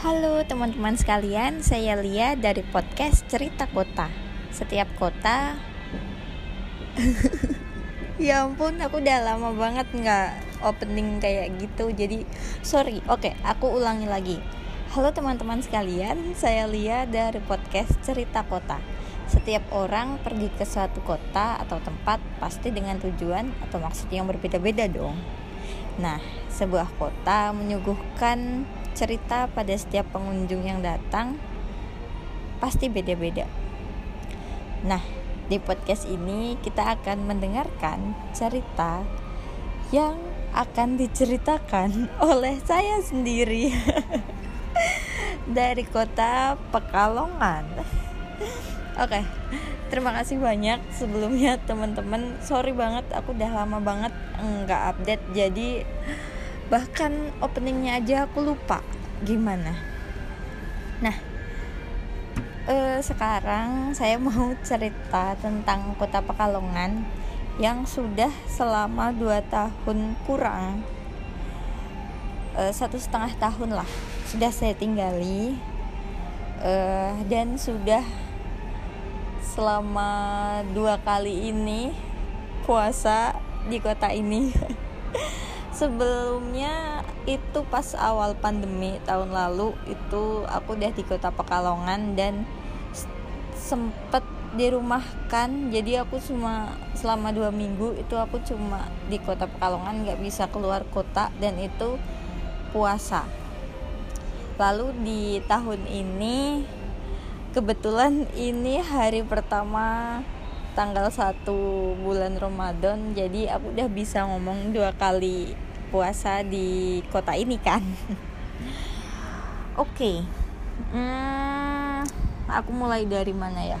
Halo teman-teman sekalian, saya Lia dari podcast Cerita Kota. Setiap kota Ya ampun, aku udah lama banget nggak opening kayak gitu Jadi sorry, oke aku ulangi lagi Halo teman-teman sekalian, saya Lia dari podcast Cerita Kota setiap orang pergi ke suatu kota atau tempat pasti dengan tujuan atau maksud yang berbeda-beda dong. Nah, sebuah kota menyuguhkan cerita pada setiap pengunjung yang datang pasti beda-beda. Nah, di podcast ini kita akan mendengarkan cerita yang akan diceritakan oleh saya sendiri dari kota Pekalongan. Oke, okay. terima kasih banyak sebelumnya teman-teman. Sorry banget, aku udah lama banget nggak update. Jadi bahkan openingnya aja aku lupa. Gimana? Nah eh, sekarang saya mau cerita tentang kota Pekalongan yang sudah selama dua tahun kurang. Eh, satu setengah tahun lah. Sudah saya tinggali. Eh, dan sudah selama dua kali ini puasa di kota ini sebelumnya itu pas awal pandemi tahun lalu itu aku udah di kota Pekalongan dan sempet dirumahkan. Jadi aku cuma selama dua minggu itu aku cuma di kota Pekalongan nggak bisa keluar kota dan itu puasa. Lalu di tahun ini kebetulan ini hari pertama tanggal 1 bulan Ramadan jadi aku udah bisa ngomong dua kali puasa di kota ini kan. Oke. Okay. hmm, aku mulai dari mana ya?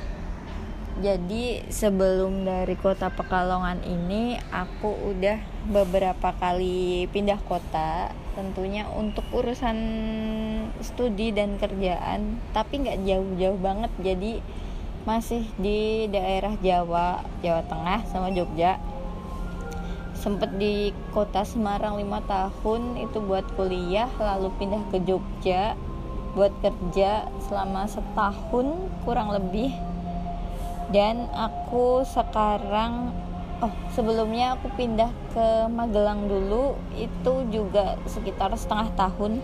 Jadi sebelum dari kota Pekalongan ini aku udah beberapa kali pindah kota tentunya untuk urusan studi dan kerjaan tapi nggak jauh-jauh banget. Jadi masih di daerah Jawa Jawa Tengah sama Jogja sempet di kota Semarang lima tahun itu buat kuliah lalu pindah ke Jogja buat kerja selama setahun kurang lebih. Dan aku sekarang oh sebelumnya aku pindah ke Magelang dulu itu juga sekitar setengah tahun.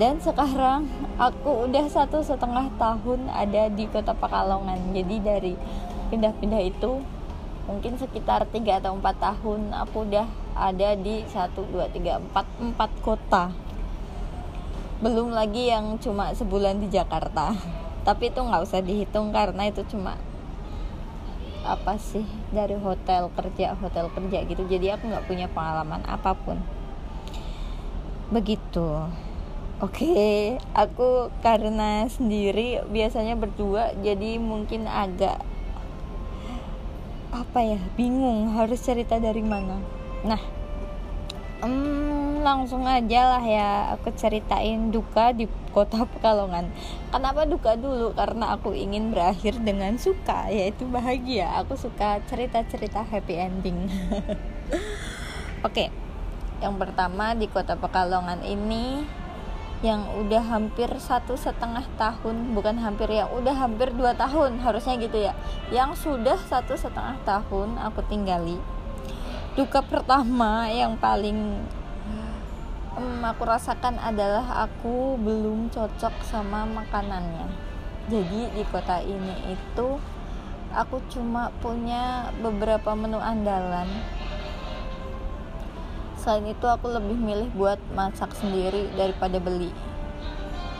Dan sekarang aku udah satu setengah tahun ada di kota Pekalongan. Jadi dari pindah-pindah itu mungkin sekitar 3 atau 4 tahun aku udah ada di 1 2 3 4 4 kota. Belum lagi yang cuma sebulan di Jakarta. Tapi itu nggak usah dihitung karena itu cuma apa sih dari hotel kerja hotel kerja gitu. Jadi aku nggak punya pengalaman apa pun. Begitu. Oke, aku karena sendiri biasanya berdua, jadi mungkin agak apa ya? Bingung harus cerita dari mana? Nah um, langsung aja lah ya aku ceritain duka di kota Pekalongan. Kenapa duka dulu? Karena aku ingin berakhir dengan suka yaitu bahagia. Aku suka cerita-cerita happy ending. Oke okay. yang pertama di kota Pekalongan ini yang udah hampir satu setengah tahun bukan hampir ya udah hampir dua tahun harusnya gitu ya. Yang sudah satu setengah tahun aku tinggali. Duka pertama yang paling um, aku rasakan adalah aku belum cocok sama makanannya. Jadi di kota ini itu aku cuma punya beberapa menu andalan selain itu aku lebih milih buat masak sendiri daripada beli.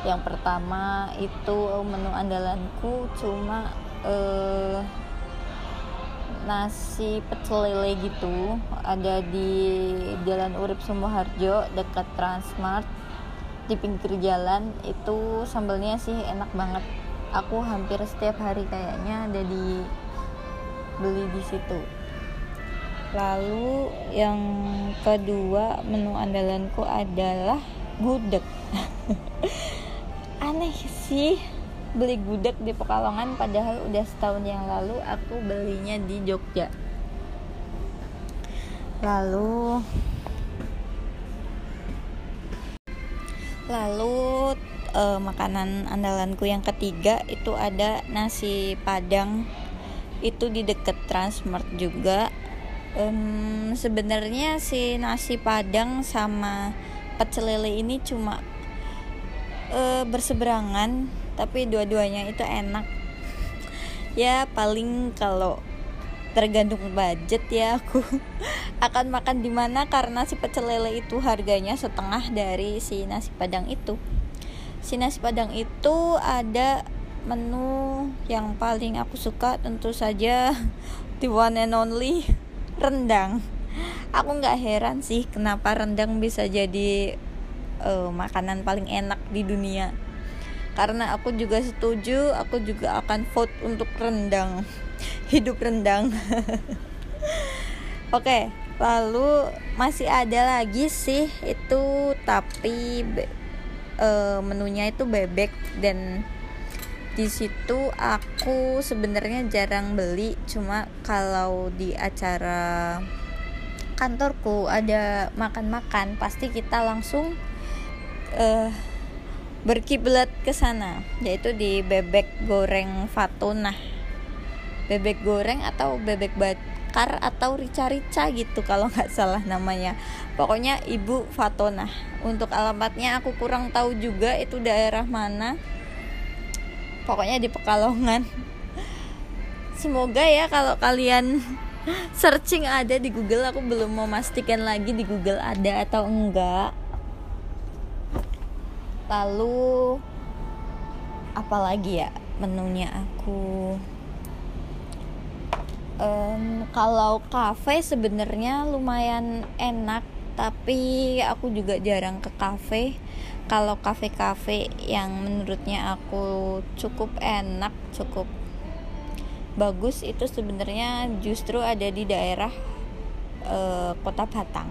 Yang pertama itu menu andalanku cuma eh, nasi pecel lele gitu. Ada di Jalan Urip Sumoharjo dekat Transmart. Di pinggir jalan itu sambelnya sih enak banget. Aku hampir setiap hari kayaknya ada di beli di situ lalu yang kedua menu andalanku adalah gudeg. Aneh sih beli gudeg di Pekalongan padahal udah setahun yang lalu aku belinya di Jogja. Lalu lalu uh, makanan andalanku yang ketiga itu ada nasi padang. Itu di deket Transmart juga um, sebenarnya si nasi padang sama pecel lele ini cuma uh, berseberangan tapi dua-duanya itu enak. Ya paling kalau tergantung budget ya aku akan makan di mana karena si pecel lele itu harganya setengah dari si nasi padang itu. Si nasi padang itu ada menu yang paling aku suka tentu saja the one and only rendang. Aku nggak heran sih kenapa rendang bisa jadi uh, makanan paling enak di dunia. Karena aku juga setuju aku juga akan vote untuk rendang. Hidup rendang. Oke okay, lalu masih ada lagi sih itu tapi uh, menunya itu bebek dan di situ aku sebenarnya jarang beli cuma kalau di acara kantorku ada makan-makan pasti kita langsung uh, berkiblat ke sana yaitu di bebek goreng Fatuna. Bebek goreng atau bebek bakar atau rica-rica gitu kalau nggak salah namanya. Pokoknya ibu Fatona. Untuk alamatnya aku kurang tahu juga itu daerah mana pokoknya di Pekalongan. Semoga ya kalau kalian searching ada di Google aku belum memastikan lagi di Google ada atau enggak. Lalu apalagi ya menunya aku? Um, kalau cafe sebenarnya lumayan enak tapi aku juga jarang ke cafe kalau kafe-kafe yang menurutnya aku cukup enak cukup bagus itu sebenarnya justru ada di daerah uh, kota Batang.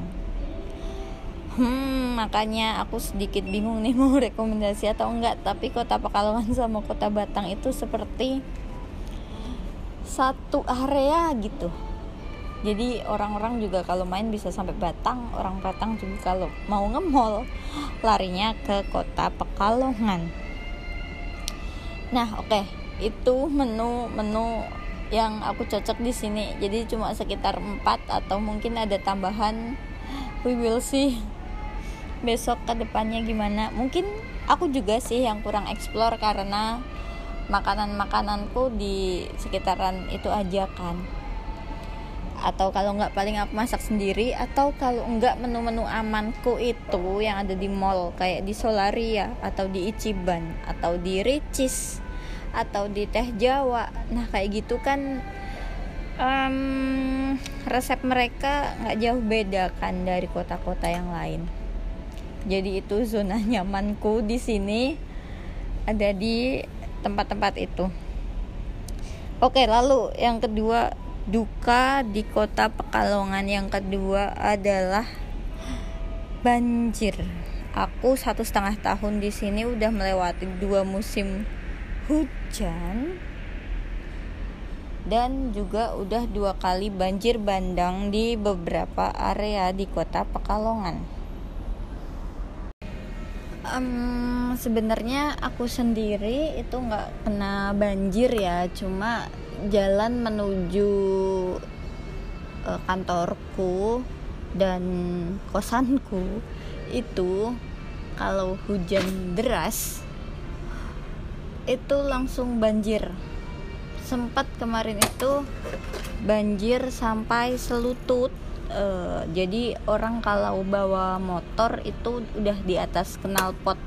Hmm makanya aku sedikit bingung nih mau rekomendasi atau enggak tapi kota Pekalongan sama kota Batang itu seperti satu area gitu jadi orang-orang juga kalau main bisa sampai Batang orang Batang juga kalau mau nge-mall larinya ke kota Pekalongan. Nah oke okay. itu menu-menu yang aku cocok di sini. Jadi cuma sekitar 4 atau mungkin ada tambahan. We will see besok ke depannya gimana. Mungkin aku juga sih yang kurang explore karena makanan-makananku di sekitaran itu aja kan atau kalau nggak paling aku masak sendiri atau kalau nggak menu-menu amanku itu yang ada di mall kayak di Solaria atau di Ichiban atau di Ricis atau di Teh Jawa. Nah kayak gitu kan um, resep mereka nggak jauh beda kan dari kota-kota yang lain. Jadi itu zona nyamanku di sini ada di tempat-tempat itu. Oke lalu yang kedua duka di kota Pekalongan yang kedua adalah banjir. Aku satu setengah tahun di sini udah melewati dua musim hujan dan juga udah dua kali banjir bandang di beberapa area di kota Pekalongan. Um, sebenarnya aku sendiri itu nggak kena banjir ya, cuma jalan menuju uh, kantorku dan kosanku itu kalau hujan deras itu langsung banjir. Sempat kemarin itu banjir sampai selutut uh, jadi orang kalau bawa motor itu udah di atas knalpot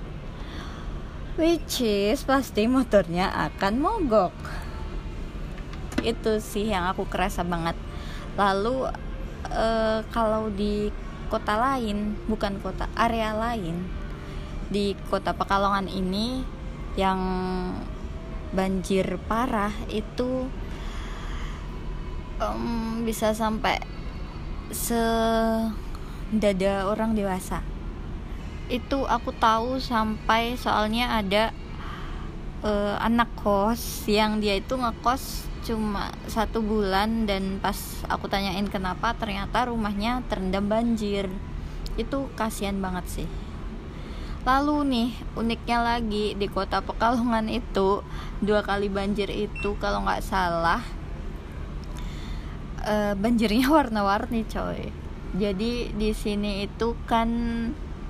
which is pasti motornya akan mogok itu sih yang aku kerasa banget. Lalu uh, kalau di kota lain bukan kota area lain di kota Pekalongan ini yang banjir parah itu um, bisa sampai sedada orang dewasa. Itu aku tahu sampai soalnya ada uh, anak kos yang dia itu ngekos cuma satu bulan dan pas aku tanyain kenapa ternyata rumahnya terendam banjir. Itu kasihan banget sih. Lalu nih uniknya lagi di kota Pekalongan itu dua kali banjir itu kalau nggak salah uh, banjirnya warna-warni coy. Jadi di sini itu kan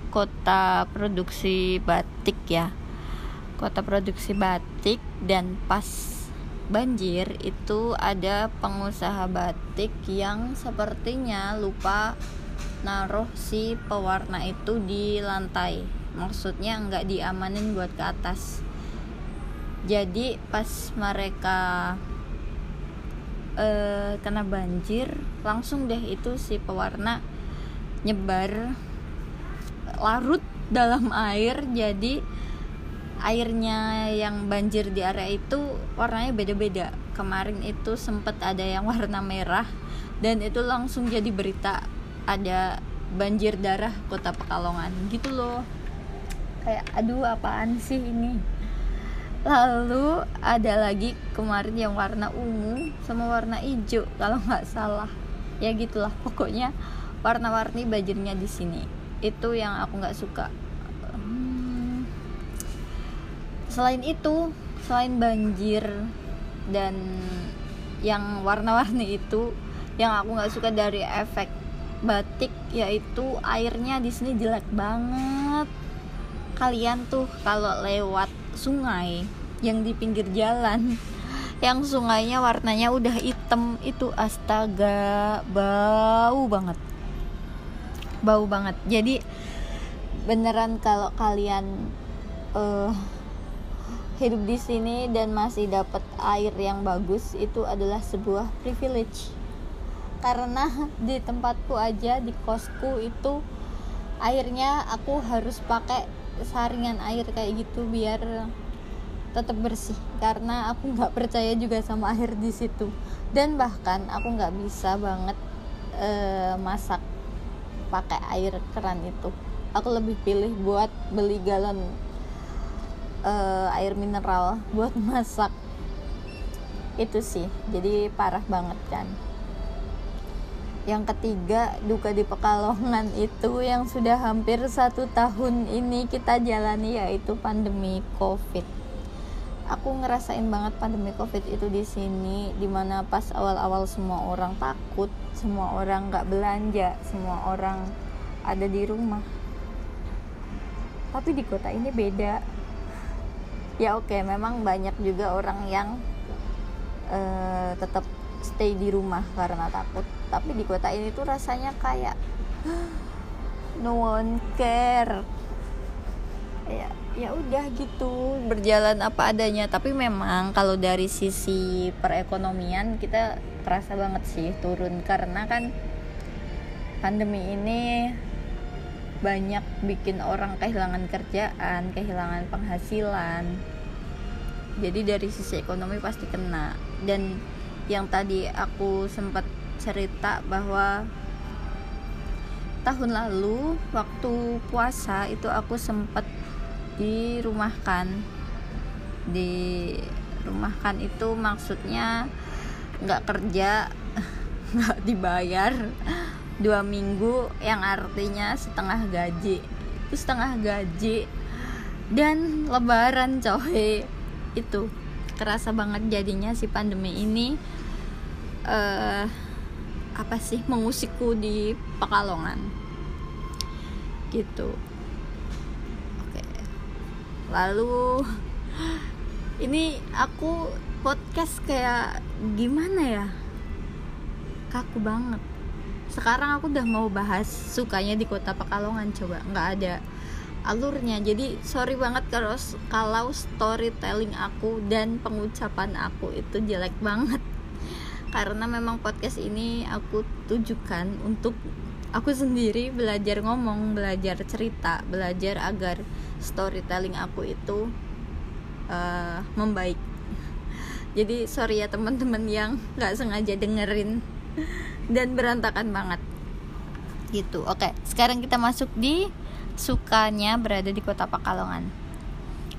kota produksi batik ya. Kota produksi batik dan pas banjir itu ada pengusaha batik yang sepertinya lupa naruh si pewarna itu di lantai. Maksudnya nggak diamanin buat ke atas. Jadi pas mereka uh, kena banjir langsung deh itu si pewarna nyebar larut dalam air. Jadi airnya yang banjir di area itu warnanya beda-beda. Kemarin itu sempet ada yang warna merah dan itu langsung jadi berita ada banjir darah kota Pekalongan. Gitu loh. Kayak aduh apaan sih ini? Lalu ada lagi kemarin yang warna ungu sama warna hijau kalau nggak salah. Ya gitulah pokoknya warna-warni banjirnya di sini. Itu yang aku nggak suka hmm. Selain itu selain banjir dan yang warna-warni itu yang aku nggak suka dari efek batik yaitu airnya di sini jelek banget. Kalian tuh kalau lewat sungai yang di pinggir jalan yang sungainya warnanya udah hitam itu astaga bau banget. Bau banget. Jadi beneran kalau kalian uh, hidup di sini dan masih dapat air yang bagus itu adalah sebuah privilege. Karena di tempatku aja di kosku itu airnya aku harus pakai saringan air kayak gitu biar tetap bersih. Karena aku nggak percaya juga sama air di situ. Dan bahkan aku nggak bisa banget uh, masak pakai air keran itu. Aku lebih pilih buat beli galon uh, air mineral buat masak itu sih jadi parah banget kan yang ketiga duka di Pekalongan itu yang sudah hampir satu tahun ini kita jalani yaitu pandemi COVID. Aku ngerasain banget pandemi COVID itu di sini, di mana pas awal-awal semua orang takut, semua orang nggak belanja, semua orang ada di rumah. Tapi di kota ini beda. Ya oke, okay, memang banyak juga orang yang uh, tetap stay di rumah karena takut. Tapi di kota ini tuh rasanya kayak no one care. Ya ya udah gitu berjalan apa adanya. Tapi memang kalau dari sisi perekonomian kita terasa banget sih turun. Karena kan pandemi ini banyak bikin orang kehilangan kerjaan kehilangan penghasilan jadi dari sisi ekonomi pasti kena. Dan yang tadi aku sempat cerita bahwa tahun lalu waktu puasa itu aku sempat dirumahkan. Di rumahkan itu maksudnya nggak kerja nggak dibayar dua minggu yang artinya setengah gaji. Itu setengah gaji. Dan lebaran coy itu kerasa banget jadinya si pandemi ini uh, apa sih mengusikku di Pekalongan. Gitu. Oke. Lalu ini aku podcast kayak gimana ya? Kaku banget. Sekarang aku udah mau bahas sukanya di kota Pekalongan coba. Nggak ada alurnya jadi sorry banget kalau kalau storytelling aku dan pengucapan aku itu jelek banget karena memang podcast ini aku tujukan untuk aku sendiri belajar ngomong, belajar cerita, belajar agar storytelling aku itu uh, membaik. Jadi sorry ya teman-teman yang nggak sengaja dengerin dan berantakan banget. Gitu. Oke, sekarang kita masuk di sukanya berada di kota Pekalongan.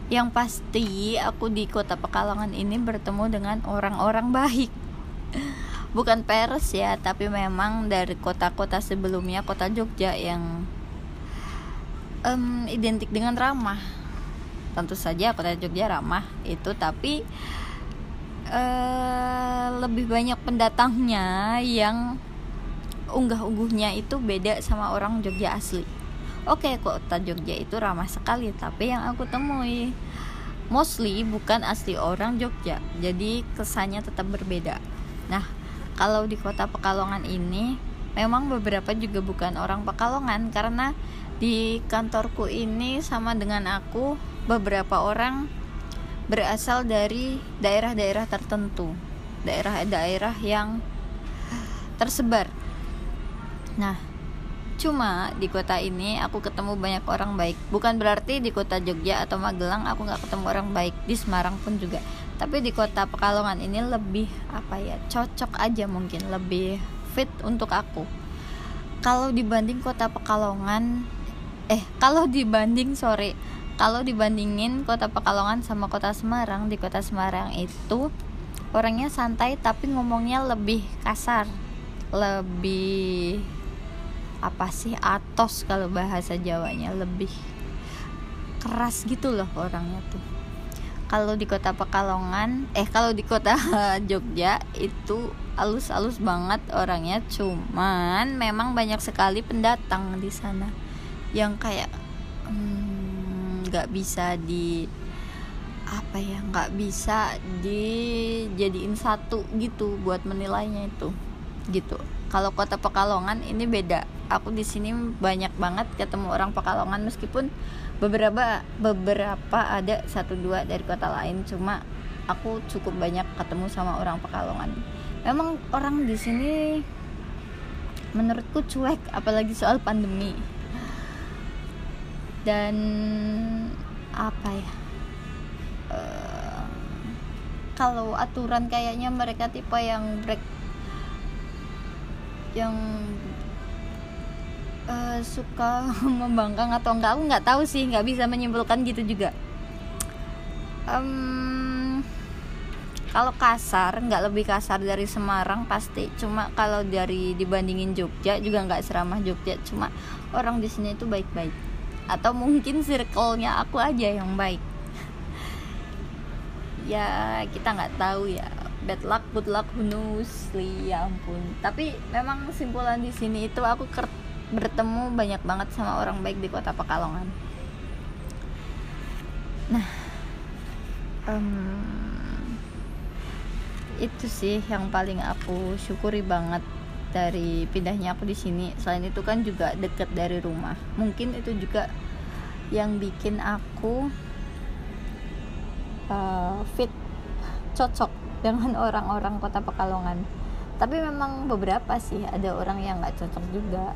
Yang pasti aku di kota Pekalongan ini bertemu dengan orang-orang baik. Bukan Paris ya tapi memang dari kota-kota sebelumnya kota Jogja yang um, identik dengan ramah. Tentu saja kota Jogja ramah itu tapi uh, lebih banyak pendatangnya yang unggah-ungguhnya itu beda sama orang Jogja asli oke kota Jogja itu ramah sekali tapi yang aku temui mostly bukan asli orang Jogja jadi kesannya tetap berbeda. Nah kalau di kota Pekalongan ini memang beberapa juga bukan orang Pekalongan karena di kantorku ini sama dengan aku beberapa orang berasal dari daerah-daerah tertentu daerah-daerah yang tersebar. Nah cuma di kota ini aku ketemu banyak orang baik. Bukan berarti di kota Jogja atau Magelang aku nggak ketemu orang baik. Di Semarang pun juga. Tapi di kota Pekalongan ini lebih apa ya cocok aja mungkin. Lebih fit untuk aku. Kalau dibanding kota Pekalongan eh kalau dibanding sorry. Kalau dibandingin kota Pekalongan sama kota Semarang di kota Semarang itu orangnya santai tapi ngomongnya lebih kasar. Lebih apa sih? Atos kalau bahasa Jawanya lebih keras gitu loh orangnya tuh. Kalau di kota Pekalongan eh kalau di kota Jogja itu alus-alus banget orangnya. Cuman memang banyak sekali pendatang di sana yang kayak hmm, nggak hmm, bisa di apa ya nggak bisa dijadiin satu gitu buat menilainya itu gitu. Kalau kota Pekalongan ini beda aku di sini banyak banget ketemu orang Pekalongan meskipun beberapa beberapa ada satu dua dari kota lain cuma aku cukup banyak ketemu sama orang Pekalongan. Memang orang di sini menurutku cuek apalagi soal pandemi. Dan apa ya? Uh, kalau aturan kayaknya mereka tipe yang break yang uh, suka membangkang atau enggak aku nggak tahu sih nggak bisa menyimpulkan gitu juga. Um, kalau kasar nggak lebih kasar dari Semarang pasti. Cuma kalau dari dibandingin Jogja juga nggak seramah Jogja. Cuma orang di sini itu baik-baik. Atau mungkin circle-nya aku aja yang baik. Ya kita nggak tahu ya. Bad luck good luck who knows? Ya ampun. Tapi memang kesimpulan di sini itu aku bertemu banyak banget sama orang baik di kota Pekalongan. Nah um, itu sih yang paling aku syukuri banget dari pindahnya aku di sini. Selain itu kan juga deket dari rumah. Mungkin itu juga yang bikin aku uh, fit cocok dengan orang-orang kota Pekalongan. Tapi memang beberapa sih ada orang yang nggak cocok juga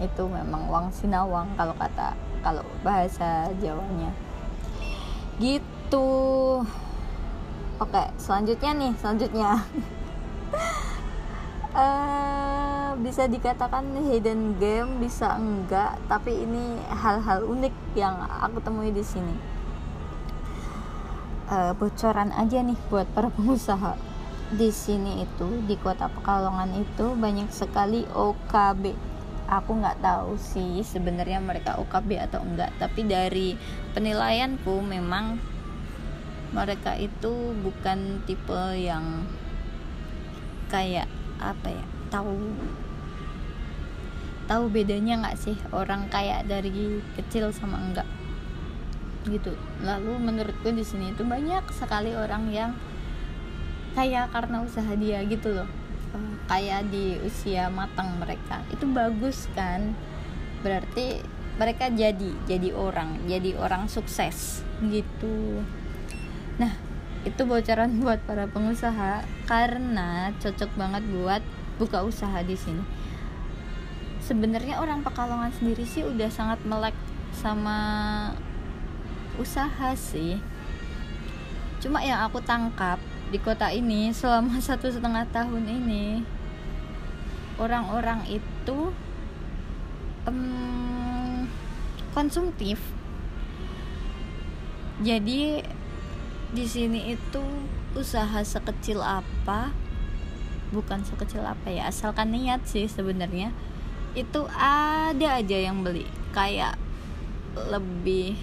itu memang wang sinawang kalau kata kalau bahasa Jawanya. Gitu. Oke selanjutnya nih selanjutnya. Uh, bisa dikatakan hidden game bisa enggak tapi ini hal-hal unik yang aku temui di sini. Uh, bocoran aja nih buat para pengusaha. Di sini itu di kota Pekalongan itu banyak sekali OKB aku nggak tahu sih sebenarnya mereka OKB atau enggak. Tapi dari penilaianku memang mereka itu bukan tipe yang kayak apa ya tahu tahu bedanya nggak sih orang kayak dari kecil sama enggak? Gitu. Lalu menurutku di sini itu banyak sekali orang yang kayak karena usaha dia gitu loh kayak di usia matang mereka. Itu bagus kan? Berarti mereka jadi jadi orang jadi orang sukses gitu. Nah itu bocoran buat para pengusaha karena cocok banget buat buka usaha di sini. Sebenarnya orang Pekalongan sendiri sih udah sangat melek sama usaha sih. Cuma yang aku tangkap di kota ini selama satu setengah tahun ini orang-orang itu um, konsumtif. Jadi di sini itu usaha sekecil apa bukan sekecil apa ya asalkan niat sih sebenarnya itu ada aja yang beli. Kayak lebih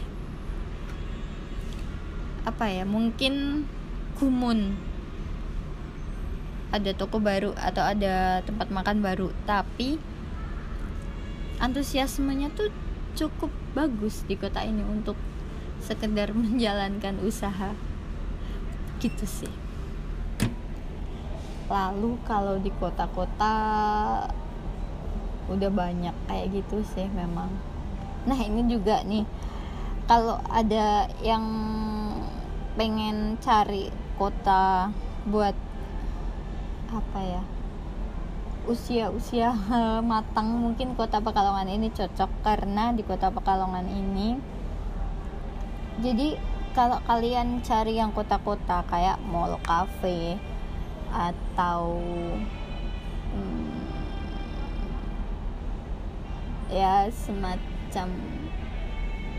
apa ya mungkin kumun. Ada toko baru atau ada tempat makan baru tapi antusiasmenya tuh cukup bagus di kota ini untuk sekedar menjalankan usaha. Gitu sih. Lalu kalau di kota-kota udah banyak kayak gitu sih memang. Nah ini juga nih. Kalau ada yang pengen cari kota buat apa ya? Usia-usia matang mungkin kota Pekalongan ini cocok karena di kota Pekalongan ini. Jadi kalau kalian cari yang kota-kota kayak mall cafe atau hmm, ya semacam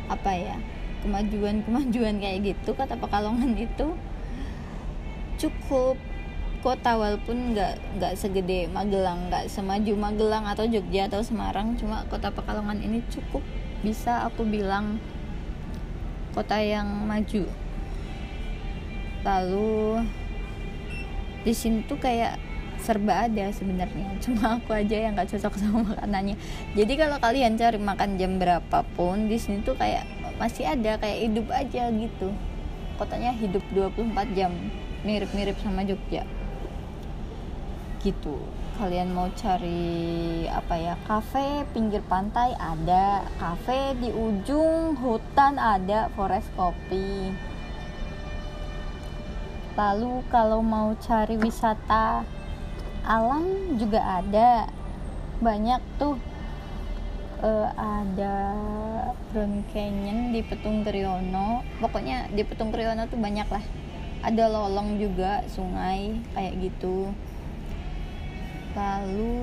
apa ya? Kemajuan-kemajuan kayak gitu kata Pekalongan itu cukup kota walaupun nggak nggak segede Magelang nggak semaju Magelang atau Jogja atau Semarang cuma kota Pekalongan ini cukup bisa aku bilang kota yang maju. Lalu di sini tuh kayak serba ada sebenarnya cuma aku aja yang nggak cocok sama makanannya. Jadi kalau kalian cari makan jam berapapun di sini tuh kayak masih ada kayak hidup aja gitu. Kotanya hidup 24 jam mirip-mirip sama Jogja. Gitu. Kalian mau cari apa ya kafe pinggir pantai? Ada. Kafe di ujung hutan ada forest kopi. Lalu kalau mau cari wisata alam juga ada. Banyak tuh. Uh, ada Brown Canyon di Petung Kriono pokoknya di Petung Kriono tuh banyak lah ada lolong juga sungai kayak gitu. Lalu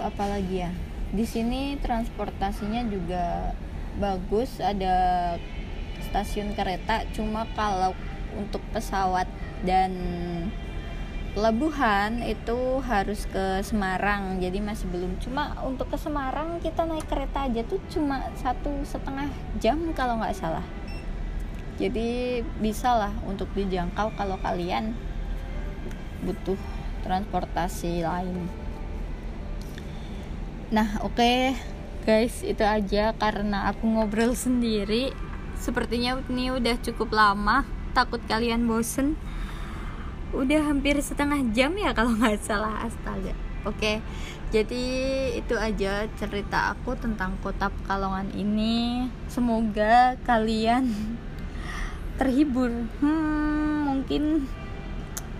apalagi ya? Di sini transportasinya juga bagus ada stasiun kereta. Cuma kalau untuk pesawat dan pelabuhan itu harus ke Semarang. Jadi masih belum. Cuma untuk ke Semarang kita naik kereta aja tuh cuma satu setengah jam kalau nggak salah jadi bisa lah untuk dijangkau kalau kalian butuh transportasi lain. Nah oke okay, guys itu aja. Karena aku ngobrol sendiri sepertinya ini udah cukup lama. Takut kalian bosen. Udah hampir setengah jam ya kalau nggak salah. Astaga. Oke okay, jadi itu aja cerita aku tentang kota Pekalongan ini. Semoga kalian terhibur. Hmm, mungkin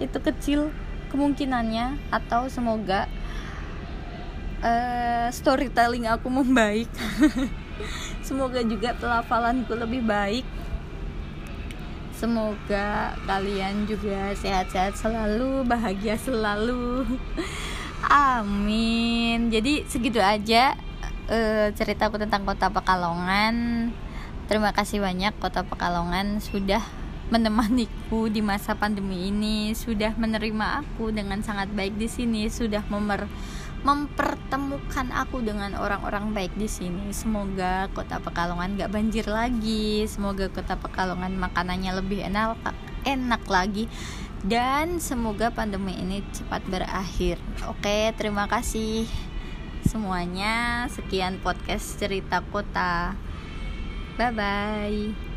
itu kecil kemungkinannya atau semoga uh, storytelling aku membaik. Semoga juga pelafalanku lebih baik. Semoga kalian juga sehat-sehat selalu bahagia selalu. Amin. Jadi segitu aja uh, ceritaku tentang kota Pekalongan terima kasih banyak kota Pekalongan sudah menemaniku di masa pandemi ini sudah menerima aku dengan sangat baik di sini sudah memer mempertemukan aku dengan orang-orang baik di sini. Semoga kota Pekalongan gak banjir lagi. Semoga kota Pekalongan makanannya lebih enak enak lagi dan semoga pandemi ini cepat berakhir. Oke, terima kasih semuanya. Sekian podcast cerita kota. Bye bye.